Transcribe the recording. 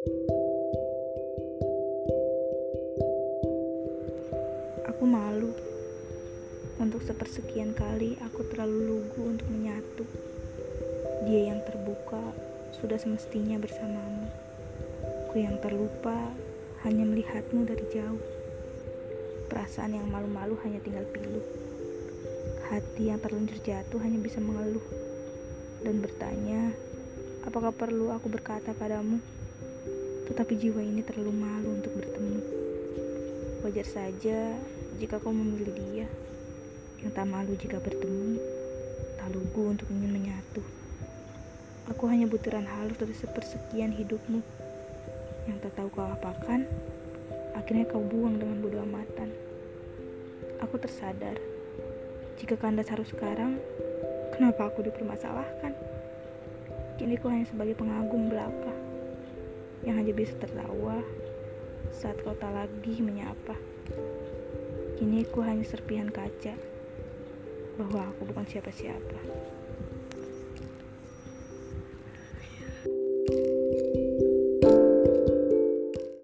Aku malu. Untuk sepersekian kali aku terlalu lugu untuk menyatu. Dia yang terbuka sudah semestinya bersamamu. Ku yang terlupa hanya melihatmu dari jauh. Perasaan yang malu-malu hanya tinggal pilu. Hati yang terlanjur jatuh hanya bisa mengeluh dan bertanya, apakah perlu aku berkata padamu? Tetapi jiwa ini terlalu malu untuk bertemu. Wajar saja jika kau memilih dia yang tak malu jika bertemu, tak lugu untuk ingin menyatu. Aku hanya butiran halus dari sepersekian hidupmu yang tak tahu kau apakan, akhirnya kau buang dengan bodoh amatan. Aku tersadar, jika kandas harus sekarang, kenapa aku dipermasalahkan? Kini ku hanya sebagai pengagum belaka yang hanya bisa tertawa saat kau tak lagi menyapa. Kini ku hanya serpihan kaca bahwa aku bukan siapa-siapa.